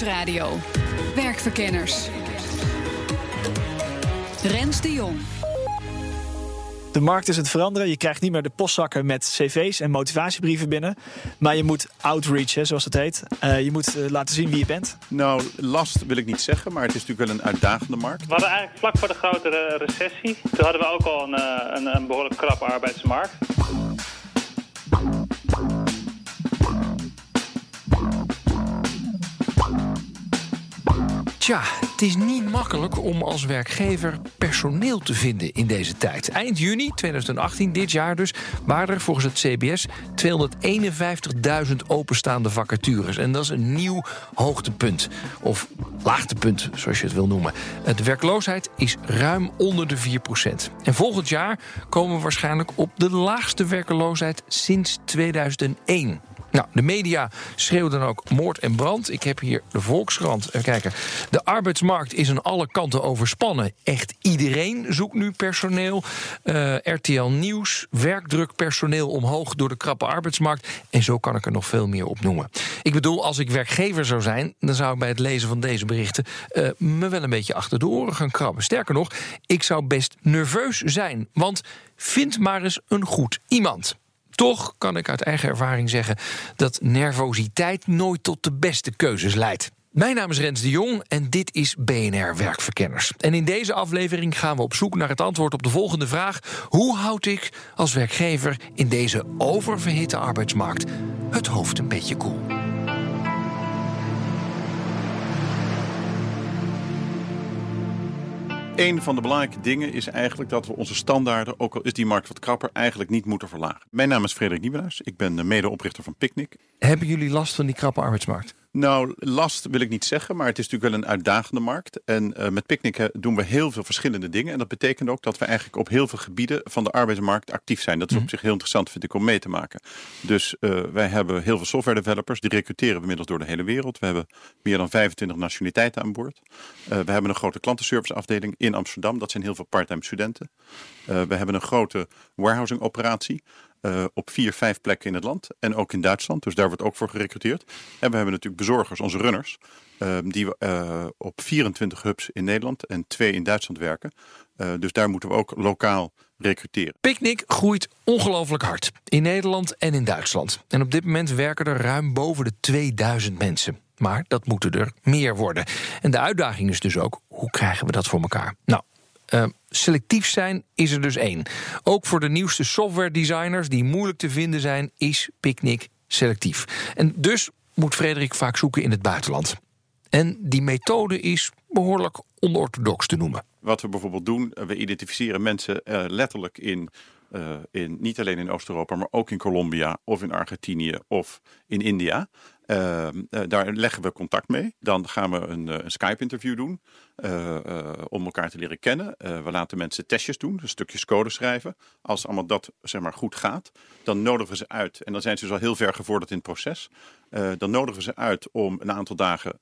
Nieuwsradio. Werkverkenners. Rens de Jong. De markt is het veranderen. Je krijgt niet meer de postzakken met cv's en motivatiebrieven binnen. Maar je moet outreach, hè, zoals het heet. Uh, je moet uh, laten zien wie je bent. Nou, last wil ik niet zeggen, maar het is natuurlijk wel een uitdagende markt. We hadden eigenlijk vlak voor de grote recessie. Toen hadden we ook al een, een, een behoorlijk krap arbeidsmarkt. Tja, het is niet makkelijk om als werkgever personeel te vinden in deze tijd. Eind juni 2018, dit jaar dus, waren er volgens het CBS 251.000 openstaande vacatures. En dat is een nieuw hoogtepunt. Of laagtepunt, zoals je het wil noemen. De werkloosheid is ruim onder de 4%. En volgend jaar komen we waarschijnlijk op de laagste werkloosheid sinds 2001. De media schreeuwden ook moord en brand. Ik heb hier de Volkskrant. Even kijken. De arbeidsmarkt is aan alle kanten overspannen. Echt iedereen zoekt nu personeel. Eh, RTL Nieuws, werkdruk personeel omhoog door de krappe arbeidsmarkt. En zo kan ik er nog veel meer op noemen. Ik bedoel, als ik werkgever zou zijn, dan zou ik bij het lezen van deze berichten uh, me wel een beetje achter de oren gaan krabben. Sterker nog, ik zou best nerveus zijn. Want vind maar eens een goed iemand. Toch kan ik uit eigen ervaring zeggen dat nervositeit nooit tot de beste keuzes leidt. Mijn naam is Rens de Jong en dit is BNR Werkverkenners. En in deze aflevering gaan we op zoek naar het antwoord op de volgende vraag: hoe houd ik als werkgever in deze oververhitte arbeidsmarkt het hoofd een beetje koel? Een van de belangrijke dingen is eigenlijk dat we onze standaarden, ook al is die markt wat krapper, eigenlijk niet moeten verlagen. Mijn naam is Frederik Nieuwenhuis. Ik ben de medeoprichter van Picnic. Hebben jullie last van die krappe arbeidsmarkt? Nou, last wil ik niet zeggen, maar het is natuurlijk wel een uitdagende markt. En uh, met Picnic doen we heel veel verschillende dingen. En dat betekent ook dat we eigenlijk op heel veel gebieden van de arbeidsmarkt actief zijn. Dat is op mhm. zich heel interessant, vind ik, om mee te maken. Dus uh, wij hebben heel veel software developers. Die recruteren we inmiddels door de hele wereld. We hebben meer dan 25 nationaliteiten aan boord. Uh, we hebben een grote klantenserviceafdeling in Amsterdam. Dat zijn heel veel parttime studenten. we hebben een grote warehousing operatie. Uh, op vier, vijf plekken in het land. En ook in Duitsland. Dus daar wordt ook voor gerecruiteerd. En we hebben natuurlijk bezorgers, onze runners. Uh, die uh, op 24 hubs in Nederland en twee in Duitsland werken. dus daar moeten we ook lokaal recruteren. Picnic groeit ongelooflijk hard. In Nederland en in Duitsland. En op dit moment werken er ruim boven de 2000 mensen. Maar dat moeten er meer worden. En de uitdaging is dus ook, hoe krijgen we dat voor elkaar? Nou, uh, selectief zijn is er dus één. Ook voor de nieuwste software designers die moeilijk te vinden zijn, is Picnic selectief. En dus moet Frederik vaak zoeken in het buitenland. En die methode is behoorlijk onorthodox te noemen. Wat we bijvoorbeeld doen, we identificeren mensen uh, letterlijk in uh, in, niet alleen in Oost-Europa, maar ook in Colombia of in Argentinië of in India. Uh, daar leggen we contact mee. Dan gaan we een, een Skype-interview doen om elkaar te leren kennen. we laten mensen testjes doen, dus stukjes code schrijven. Als allemaal dat zeg maar, goed gaat, dan nodigen we ze uit. En dan zijn ze dus al heel ver gevorderd in het proces. dan nodigen we ze uit om een aantal dagen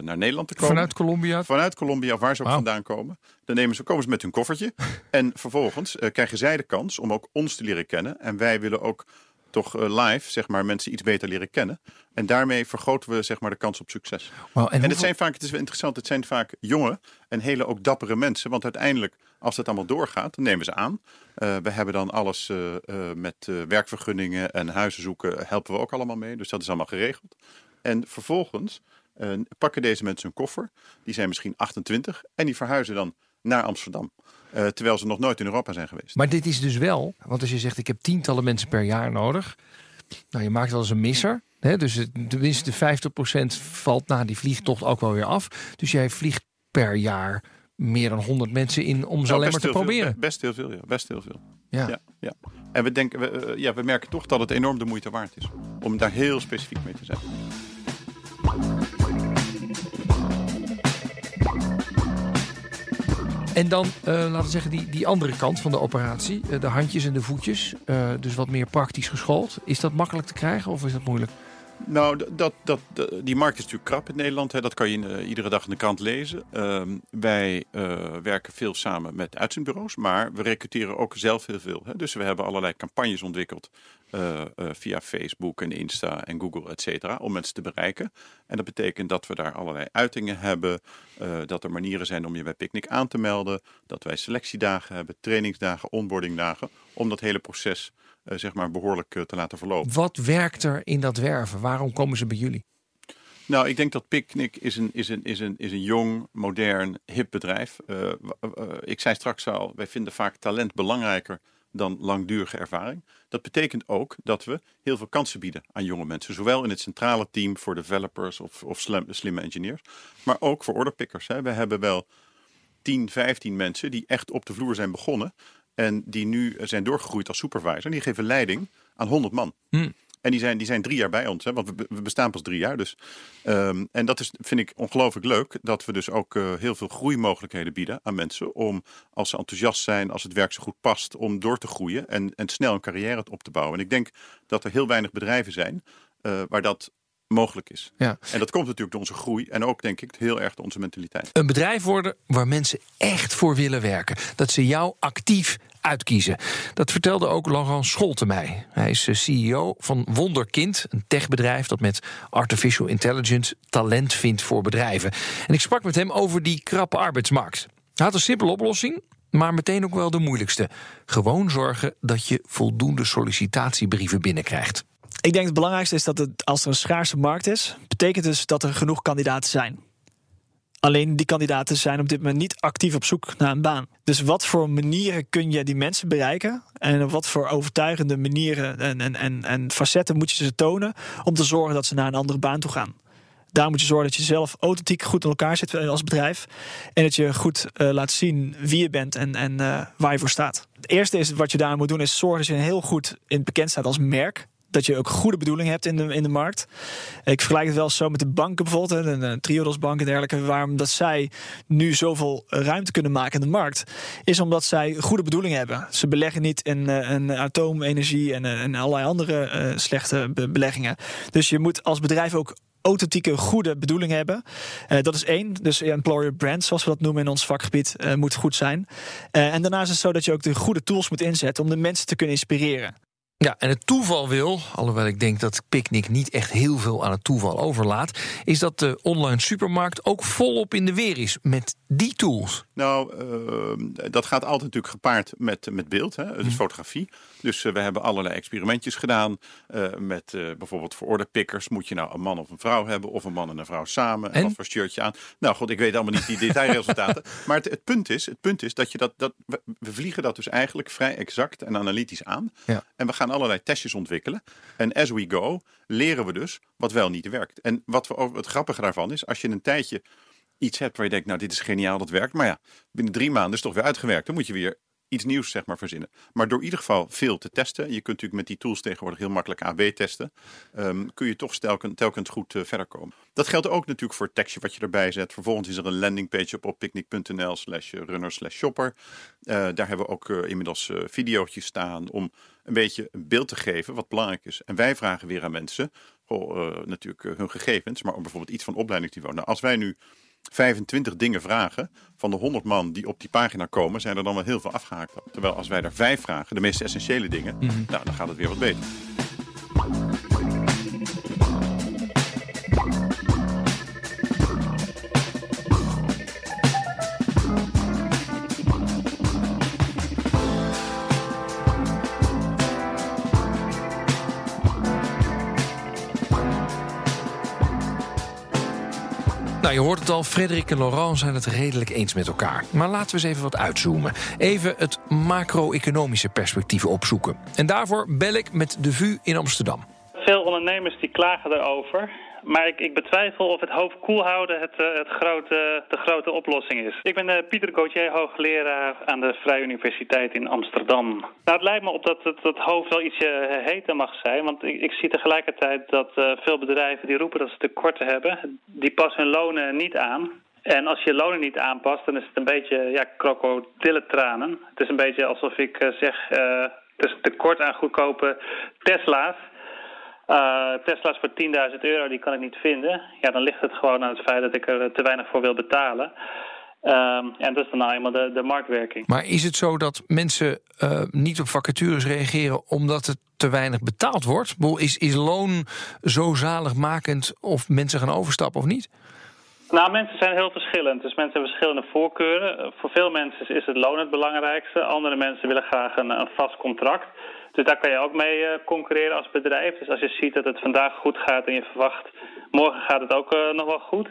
naar Nederland te komen. Vanuit Colombia? Vanuit Colombia, waar ze ook vandaan komen. Dan nemen ze, komen ze met hun koffertje. en vervolgens krijgen zij de kans om ook ons te leren kennen. En wij willen ook toch eh, live, zeg maar, mensen iets beter leren kennen. En daarmee vergroten we, zeg maar, de kans op succes. en, het zijn vaak, het is wel interessant, het zijn vaak jonge en hele ook dappere mensen. Want uiteindelijk, als het allemaal doorgaat, dan nemen ze aan. Uh, we hebben dan alles uh, met werkvergunningen en huizen zoeken, helpen we ook allemaal mee. Dus dat is allemaal geregeld. En vervolgens pakken deze mensen een koffer. Die zijn misschien 28 en die verhuizen dan naar Amsterdam. Uh, terwijl ze nog nooit in Europa zijn geweest. Maar dit is dus wel, want als je zegt ik heb tientallen mensen per jaar nodig. Nou, je maakt wel eens een misser. Hè? Dus tenminste 50% valt na die vliegtocht ook wel weer af. Dus jij vliegt per jaar meer dan 100 mensen in om ze nou, alleen maar te proberen. Veel, best heel veel, ja. Best heel veel. Ja. ja, ja. En we, denken, we, uh, ja, we merken toch dat het enorm de moeite waard is. Om daar heel specifiek mee te zijn. En dan, uh, laten we zeggen, die, die andere kant van de operatie. Uh, de handjes en de voetjes. Uh, dus wat meer praktisch geschoold. Is dat makkelijk te krijgen of is dat moeilijk? Nou, dat, dat, die markt is natuurlijk krap in Nederland. Hè. Dat kan je uh, iedere dag in de krant lezen. Uh, wij uh, werken veel samen met uitzendbureaus, maar we recruteren ook zelf heel veel. Hè. Dus we hebben allerlei campagnes ontwikkeld uh, via Facebook en Insta en Google, et cetera, om mensen te bereiken. En dat betekent dat we daar allerlei uitingen hebben, dat er manieren zijn om je bij Picnic aan te melden, dat wij selectiedagen hebben, trainingsdagen, onboardingdagen, om dat hele proces zeg maar behoorlijk uh, te laten verlopen. Wat werkt er in dat werven? Waarom komen ze bij jullie? Nou, ik denk dat Picnic is een, is een, is een, is een jong, modern, hip bedrijf. Uh, ik zei straks al, wij vinden vaak talent belangrijker dan langdurige ervaring. Dat betekent ook dat we heel veel kansen bieden aan jonge mensen. Zowel in het centrale team voor developers of, of slim, slimme engineers, maar ook voor orderpickers. Hè. We hebben wel 10, 15 mensen die echt op de vloer zijn begonnen. En die nu zijn doorgegroeid als supervisor. En die geven leiding aan 100 man. Hmm. En die zijn, die zijn drie jaar bij ons, hè, want we, we bestaan pas drie jaar. Dus. Um, en dat is, vind ik ongelooflijk leuk, dat we dus ook uh, heel veel groeimogelijkheden bieden aan mensen. Om, als ze enthousiast zijn, als het werk zo goed past, om door te groeien en, en snel een carrière op te bouwen. En ik denk dat er heel weinig bedrijven zijn uh, waar dat mogelijk is. Ja. En dat komt natuurlijk door onze groei en ook denk ik heel erg door onze mentaliteit. Een bedrijf worden waar mensen echt voor willen werken. Dat ze jou actief uitkiezen. Dat vertelde ook Laurent Scholte mij. Hij is CEO van Wonderkind, een techbedrijf dat met artificial intelligence talent vindt voor bedrijven. En ik sprak met hem over die krappe arbeidsmarkt. Hij had een simpele oplossing, maar meteen ook wel de moeilijkste. Gewoon zorgen dat je voldoende sollicitatiebrieven binnenkrijgt. Ik denk het belangrijkste is dat het, als er een schaarse markt is, betekent dus dat er genoeg kandidaten zijn. Alleen die kandidaten zijn op dit moment niet actief op zoek naar een baan. Dus wat voor manieren kun je die mensen bereiken? En op wat voor overtuigende manieren en, en, en, en facetten moet je ze tonen om te zorgen dat ze naar een andere baan toe gaan? Daar moet je zorgen dat je zelf authentiek goed in elkaar zit als bedrijf. En dat je goed uh, laat zien wie je bent en, en uh, waar je voor staat. Het eerste is wat je daar moet doen, is zorgen dat je heel goed in bekend staat als merk dat je ook goede bedoelingen hebt in de, in de markt. Ik vergelijk het wel zo met de banken bijvoorbeeld, de Triodos Bank en dergelijke. Waarom dat zij nu zoveel ruimte kunnen maken in de markt, is omdat zij goede bedoelingen hebben. Ze beleggen niet in, in atoomenergie en, en allerlei andere uh, slechte beleggingen. Dus je moet als bedrijf ook authentieke, goede bedoelingen hebben. Dat is één. Dus employer brand, zoals we dat noemen in ons vakgebied, moet goed zijn. En daarnaast is het zo dat je ook de goede tools moet inzetten om de mensen te kunnen inspireren. Ja, en het toeval wil, alhoewel ik denk dat Picnic niet echt heel veel aan het toeval overlaat, is dat de online supermarkt ook volop in de weer is met die tools. Nou, uh, dat gaat altijd natuurlijk gepaard met, met beeld, hè, dus fotografie. Dus uh, we hebben allerlei experimentjes gedaan. Uh, met bijvoorbeeld voor orderpickers. Moet je nou een man of een vrouw hebben? Of een man en een vrouw samen? En, en wat voor shirtje aan? Nou goed, ik weet allemaal niet die detailresultaten. maar het, het, punt is, het punt is dat je dat, dat we, we vliegen dat dus eigenlijk vrij exact en analytisch aan. Ja. En we gaan allerlei testjes ontwikkelen. En as we go leren we dus wat wel niet werkt. En wat we ook, het grappige daarvan is, als je een tijdje iets hebt waar je denkt, nou dit is geniaal, dat werkt. Maar ja, binnen drie maanden is het toch weer uitgewerkt. Dan moet je weer iets nieuws zeg maar verzinnen. Maar door in ieder geval veel te testen, je kunt natuurlijk met die tools tegenwoordig heel makkelijk AB testen, um, kun je toch telkens, telkens goed uh, verder komen. Dat geldt ook natuurlijk voor het tekstje wat je erbij zet. Vervolgens is er een landingpage op, op picnic.nl slash runner slash shopper. Uh, daar hebben we ook uh, inmiddels video's staan om een beetje een beeld te geven wat belangrijk is. En wij vragen weer aan mensen, oh, natuurlijk hun gegevens, maar ook bijvoorbeeld iets van opleidingsniveau. Nou, als wij nu 25 dingen vragen. Van de 100 man die op die pagina komen, zijn er dan wel heel veel afgehaakt. Terwijl als wij er vijf vragen, de meest essentiële dingen, mm -hmm. nou, dan gaat het weer wat beter. Hoort het al, Frederik en Laurent zijn het redelijk eens met elkaar. Maar laten we eens even wat uitzoomen. Even het macro-economische perspectief opzoeken. En daarvoor bel ik met de VU in Amsterdam. Veel ondernemers die klagen erover. Maar ik, ik, betwijfel of het hoofd koel houden het, het grote, de grote oplossing is. Ik ben uh, Pieter Gauthier, hoogleraar aan de Vrije Universiteit in Amsterdam. Nou, het lijkt me op dat het, het hoofd wel ietsje heter mag zijn. Want ik, ik zie tegelijkertijd dat veel bedrijven die roepen dat ze tekorten hebben... die passen hun lonen niet aan. En als je lonen niet aanpast, dan is het een beetje ja, krokodillentranen. Het is een beetje alsof ik zeg, uh, het is tekort aan goedkope Tesla's. Uh, Tesla's voor 10.000 euro, die kan ik niet vinden. Ja, dan ligt het gewoon aan het feit dat ik er te weinig voor wil betalen. Um, en dat is dan nou eenmaal de, de marktwerking. Maar is het zo dat mensen uh, niet op vacatures reageren omdat het te weinig betaald wordt? Is, is loon zo zaligmakend of mensen gaan overstappen of niet? Nou, mensen zijn heel verschillend. Dus mensen hebben verschillende voorkeuren. Voor veel mensen is het loon het belangrijkste. Andere mensen willen graag een, een vast contract. Dus daar kan je ook mee uh, concurreren als bedrijf. Dus als je ziet dat het vandaag goed gaat en je verwacht morgen gaat het ook uh, nog wel goed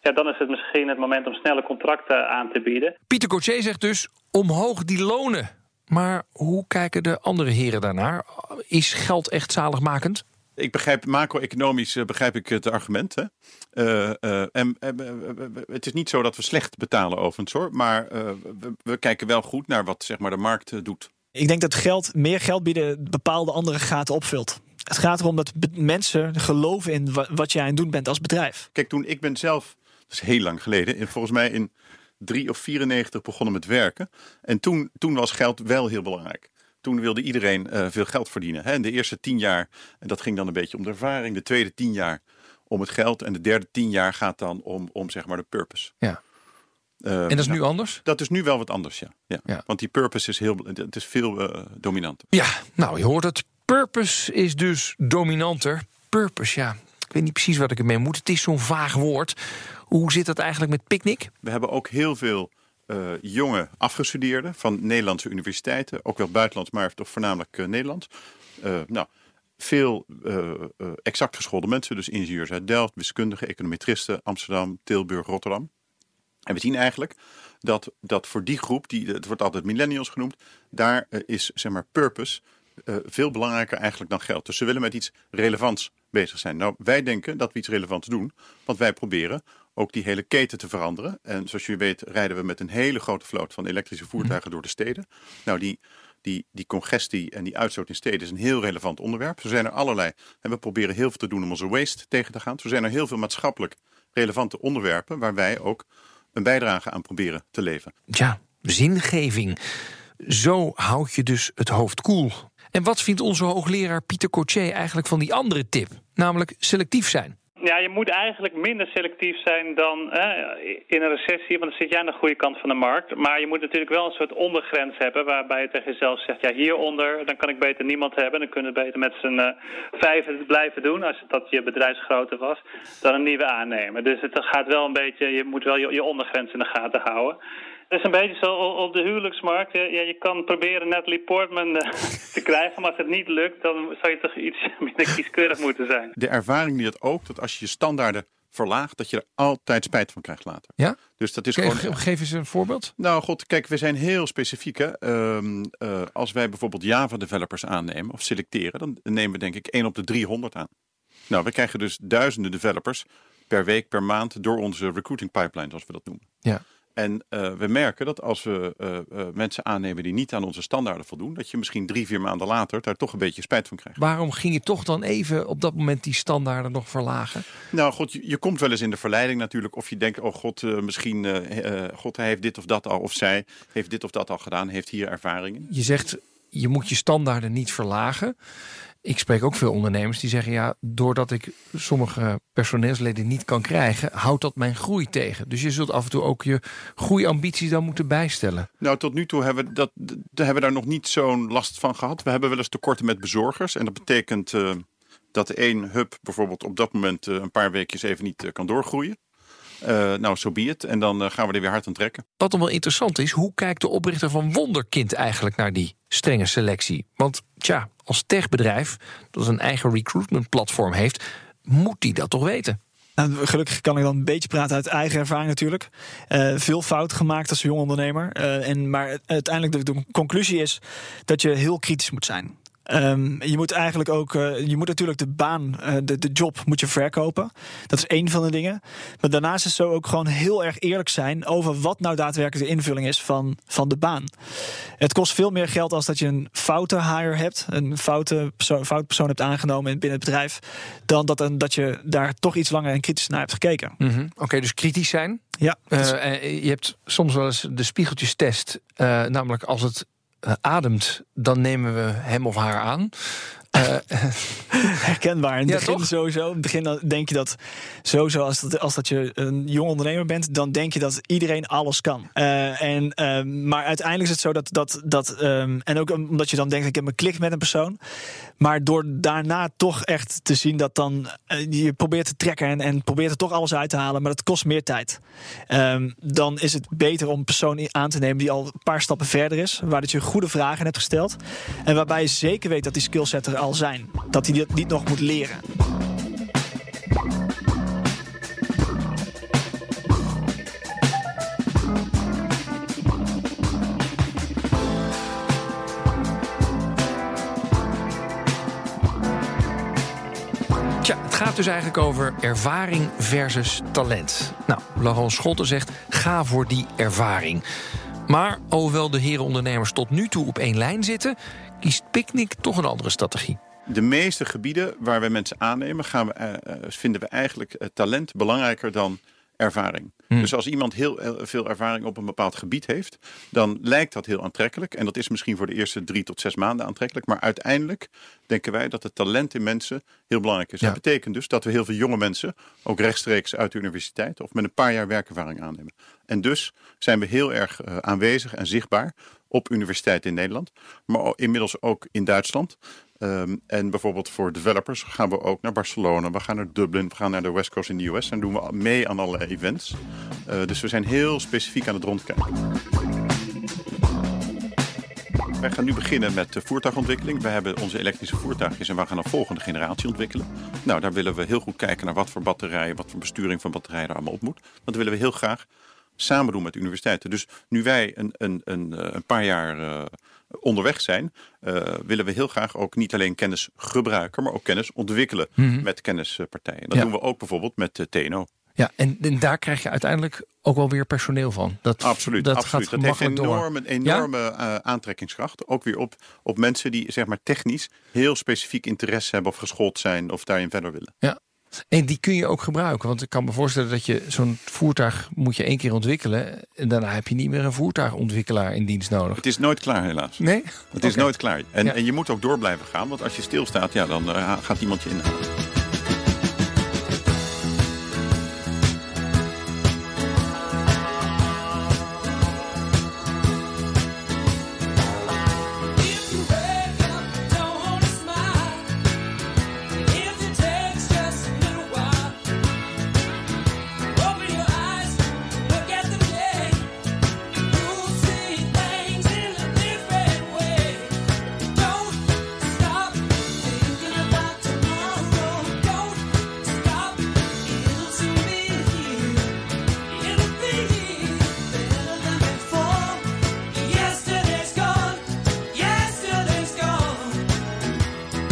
ja, dan is het misschien het moment om snelle contracten aan te bieden. Pieter Cotier zegt dus omhoog die lonen. Maar hoe kijken de andere heren daarnaar? Is geld echt zaligmakend? Ik begrijp macro-economisch uh, begrijp ik het argument. Hè? Uh, uh, en het is niet zo dat we slecht betalen overigens hoor. Maar we, we, kijken wel goed naar wat zeg maar, de markt doet. Ik denk dat geld, meer geld bieden bepaalde andere gaten opvult. Het gaat erom dat mensen geloven in wat jij aan het doen bent als bedrijf. Kijk, toen ik ben zelf dat is heel lang geleden. Volgens mij in 3 of 94 begonnen met werken. En toen, toen was geld wel heel belangrijk. Toen wilde iedereen uh, veel geld verdienen. Hè. En de eerste tien jaar, en dat ging dan een beetje om de ervaring. De tweede tien jaar om het geld. En de derde tien jaar gaat dan om, om zeg maar de purpose. Ja. Uh, en dat is nou, nu anders? Dat is nu wel wat anders, ja. ja. ja. Want die purpose is, heel, het is veel uh, dominanter. Ja, nou je hoort het. Purpose is dus dominanter. Purpose, ja. Ik weet niet precies wat ik ermee moet. Het is zo'n vaag woord. Hoe zit dat eigenlijk met Picnic? We hebben ook heel veel uh, jonge afgestudeerden van Nederlandse universiteiten. Ook wel buitenlands, maar toch voornamelijk Nederlands. Nou, veel exact geschoolde mensen. Dus ingenieurs uit Delft, wiskundigen, econometristen, Amsterdam, Tilburg, Rotterdam. En we zien eigenlijk dat, dat voor die groep, die, het wordt altijd millennials genoemd, daar is zeg maar purpose veel belangrijker eigenlijk dan geld. Dus ze willen met iets relevants bezig zijn. Nou, wij denken dat we iets relevants doen, want wij proberen ook die hele keten te veranderen. En zoals je weet rijden we met een hele grote vloot van elektrische mhm. voertuigen door de steden. Nou, die, die, die congestie en die uitstoot in steden is een heel relevant onderwerp. Zo zijn er allerlei. En we proberen heel veel te doen om onze waste tegen te gaan. Zo zijn er heel veel maatschappelijk relevante onderwerpen waar wij ook een bijdrage aan proberen te leveren. Ja, zingeving. Zo houd je dus het hoofd koel. En wat vindt onze hoogleraar Pieter Cotier eigenlijk van die andere tip? Namelijk selectief zijn. Ja, je moet eigenlijk minder selectief zijn dan in een recessie, want dan zit jij aan de goede kant van de markt. Maar je moet natuurlijk wel een soort ondergrens hebben waarbij je tegen jezelf zegt, ja hieronder, dan kan ik beter niemand hebben. Dan kunnen we beter met z'n uh, vijven blijven doen, als dat je bedrijfsgrootte was, dan een nieuwe aannemen. Dus het gaat wel een beetje, je moet wel je, je ondergrens in de gaten houden. Het is een beetje zo op de huwelijksmarkt. Ja, je kan proberen Natalie Portman eh, te krijgen, maar als het niet lukt, dan zou je toch iets minder kieskeurig moeten zijn. De ervaring leert ook dat als je je standaarden verlaagt, dat je er altijd spijt van krijgt later. Ja? Dus dat is Ge gewoon. Geef eens een voorbeeld. Nou, god, kijk, we zijn heel specifiek. Hè. Um, uh, als wij bijvoorbeeld Java-developers aannemen of selecteren, dan nemen we denk ik 1 op de 300 aan. Nou, we krijgen dus duizenden developers per week, per maand door onze recruiting pipeline, zoals we dat noemen. Ja. En uh, we merken dat als we uh, uh, mensen aannemen die niet aan onze standaarden voldoen, dat je misschien drie, vier maanden later daar toch een beetje spijt van krijgt. Waarom ging je toch dan even op dat moment die standaarden nog verlagen? Nou, god, je, je komt wel eens in de verleiding natuurlijk. Of je denkt, oh god, misschien, god, hij heeft dit of dat al, of zij heeft dit of dat al gedaan, heeft hier ervaringen. Je zegt, je moet je standaarden niet verlagen ik spreek ook veel ondernemers die zeggen: ja, doordat ik sommige personeelsleden niet kan krijgen, houdt dat mijn groei tegen. Dus je zult af en toe ook je groeiambities dan moeten bijstellen. Nou, tot nu toe hebben we, dat, hebben we daar nog niet zo'n last van gehad. We hebben wel eens tekorten met bezorgers. En dat betekent uh, dat één hub bijvoorbeeld op dat moment uh, een paar weekjes even niet uh, kan doorgroeien. Uh, nou, zo so be it. En dan uh, gaan we er weer hard aan trekken. Wat dan wel interessant is, hoe kijkt de oprichter van Wonderkind eigenlijk naar die strenge selectie? Want tja, als techbedrijf dat een eigen recruitment platform heeft, moet die dat toch weten? Nou, gelukkig kan ik dan een beetje praten uit eigen ervaring natuurlijk. Uh, veel fouten gemaakt als jong ondernemer. en, maar uiteindelijk de, de conclusie is dat je heel kritisch moet zijn. Ehm, je moet eigenlijk ook, eh, je moet natuurlijk de baan, eh, de, de job moet je verkopen. Dat is één van de dingen. Maar daarnaast is zo ook gewoon heel erg eerlijk zijn over wat nou daadwerkelijk de invulling is van, van de baan. Het kost veel meer geld als dat je een foute hire hebt, een foute persoon, foute persoon hebt aangenomen binnen het bedrijf, dan dat, een, dat je daar toch iets langer en kritisch naar hebt gekeken. Mhm. Oké, dus kritisch zijn. Ja, Eh, je hebt soms wel eens de spiegeltjestest. eh namelijk als het ademt, dan nemen we hem of haar aan. Eh, herkenbaar. In het Ja, begin toch? sowieso. In het begin dan denk je dat sowieso als dat, als dat je een jong ondernemer bent, dan denk je dat iedereen alles kan. Eh, en, maar uiteindelijk is het zo dat dat, dat ehm, en ook omdat je dan denkt ik heb een klik met een persoon, maar door daarna toch echt te zien dat dan eh, je probeert te trekken en, en probeert er toch alles uit te halen, maar dat kost meer tijd. Ehm, dan is het beter om een persoon aan te nemen die al een paar stappen verder is, waar dat je goede vragen hebt gesteld en waarbij je zeker weet dat die skillset er al zijn, dat hij dit niet nog moet leren. Het gaat dus eigenlijk over ervaring versus talent. Nou, Laurent Schotten zegt: ga voor die ervaring. Maar hoewel de heren ondernemers tot nu toe op één lijn zitten, kiest Picnic toch een andere strategie. De meeste gebieden waar we mensen aannemen, gaan we, eh, eh, vinden we eigenlijk eh, talent belangrijker dan ervaring. Hmm. Dus als iemand heel veel ervaring op een bepaald gebied heeft, dan lijkt dat heel aantrekkelijk. En dat is misschien voor de eerste drie tot zes maanden aantrekkelijk. Maar uiteindelijk denken wij dat het talent in mensen heel belangrijk is. Ja. Dat betekent dus dat we heel veel jonge mensen, ook rechtstreeks uit de universiteit of met een paar jaar werkervaring aannemen. En dus zijn we heel erg aanwezig en zichtbaar op universiteiten in Nederland, maar inmiddels ook in Duitsland. Ehm, en bijvoorbeeld voor developers gaan we ook naar Barcelona, we gaan naar Dublin, we gaan naar de West Coast in de US en doen we mee aan alle events. Eh, dus we zijn heel specifiek aan het rondkijken. Wij gaan nu beginnen met de voertuigontwikkeling. We hebben onze elektrische voertuigjes en we gaan een volgende generatie ontwikkelen. Nou, daar willen we heel goed kijken naar wat voor batterijen, wat voor besturing van batterijen er allemaal op moet. Want dat willen we heel graag samen doen met universiteiten. Dus nu wij een, een, een, eh, een paar jaar eh, onderweg zijn, eh, willen we heel graag ook niet alleen kennis gebruiken, maar ook kennis ontwikkelen met kennispartijen. Dat Ja. doen we ook bijvoorbeeld met de TNO. Ja, en, en daar krijg je uiteindelijk ook wel weer personeel van. Dat, Absoluut, dat absoluut. gaat dat heeft enorm, een enorme eh, aantrekkingskracht. Ook weer op, op mensen die zeg maar technisch heel specifiek interesse hebben of geschoold zijn of daarin verder willen. Ja. En die kun je ook gebruiken. Want ik kan me voorstellen dat je zo'n voertuig moet je één keer ontwikkelen. En daarna heb je niet meer een voertuigontwikkelaar in dienst nodig. Het is nooit klaar helaas. Nee? Het is nooit klaar. En, Ja. en je moet ook door blijven gaan, want als je stilstaat, ja, dan eh, gaat iemand je inhalen.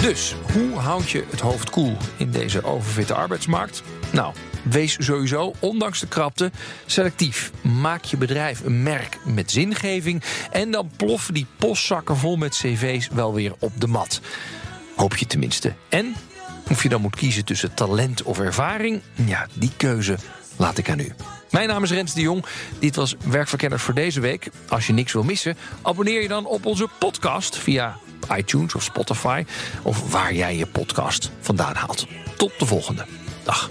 Dus, hoe houd je het hoofd koel in deze overfitte arbeidsmarkt? Nou, wees sowieso, ondanks de krapte, selectief. Maak je bedrijf een merk met zingeving... en dan ploffen die postzakken vol met cv's wel weer op de mat. Hoop je tenminste. En of je dan moet kiezen tussen talent of ervaring... ja, die keuze laat ik aan u. Mijn naam is Rens de Jong. Dit was Werkverkenners voor deze week. Als je niks wil missen, abonneer je dan op onze podcast... via iTunes of Spotify... of waar jij je podcast vandaan haalt. Tot de volgende. Dag.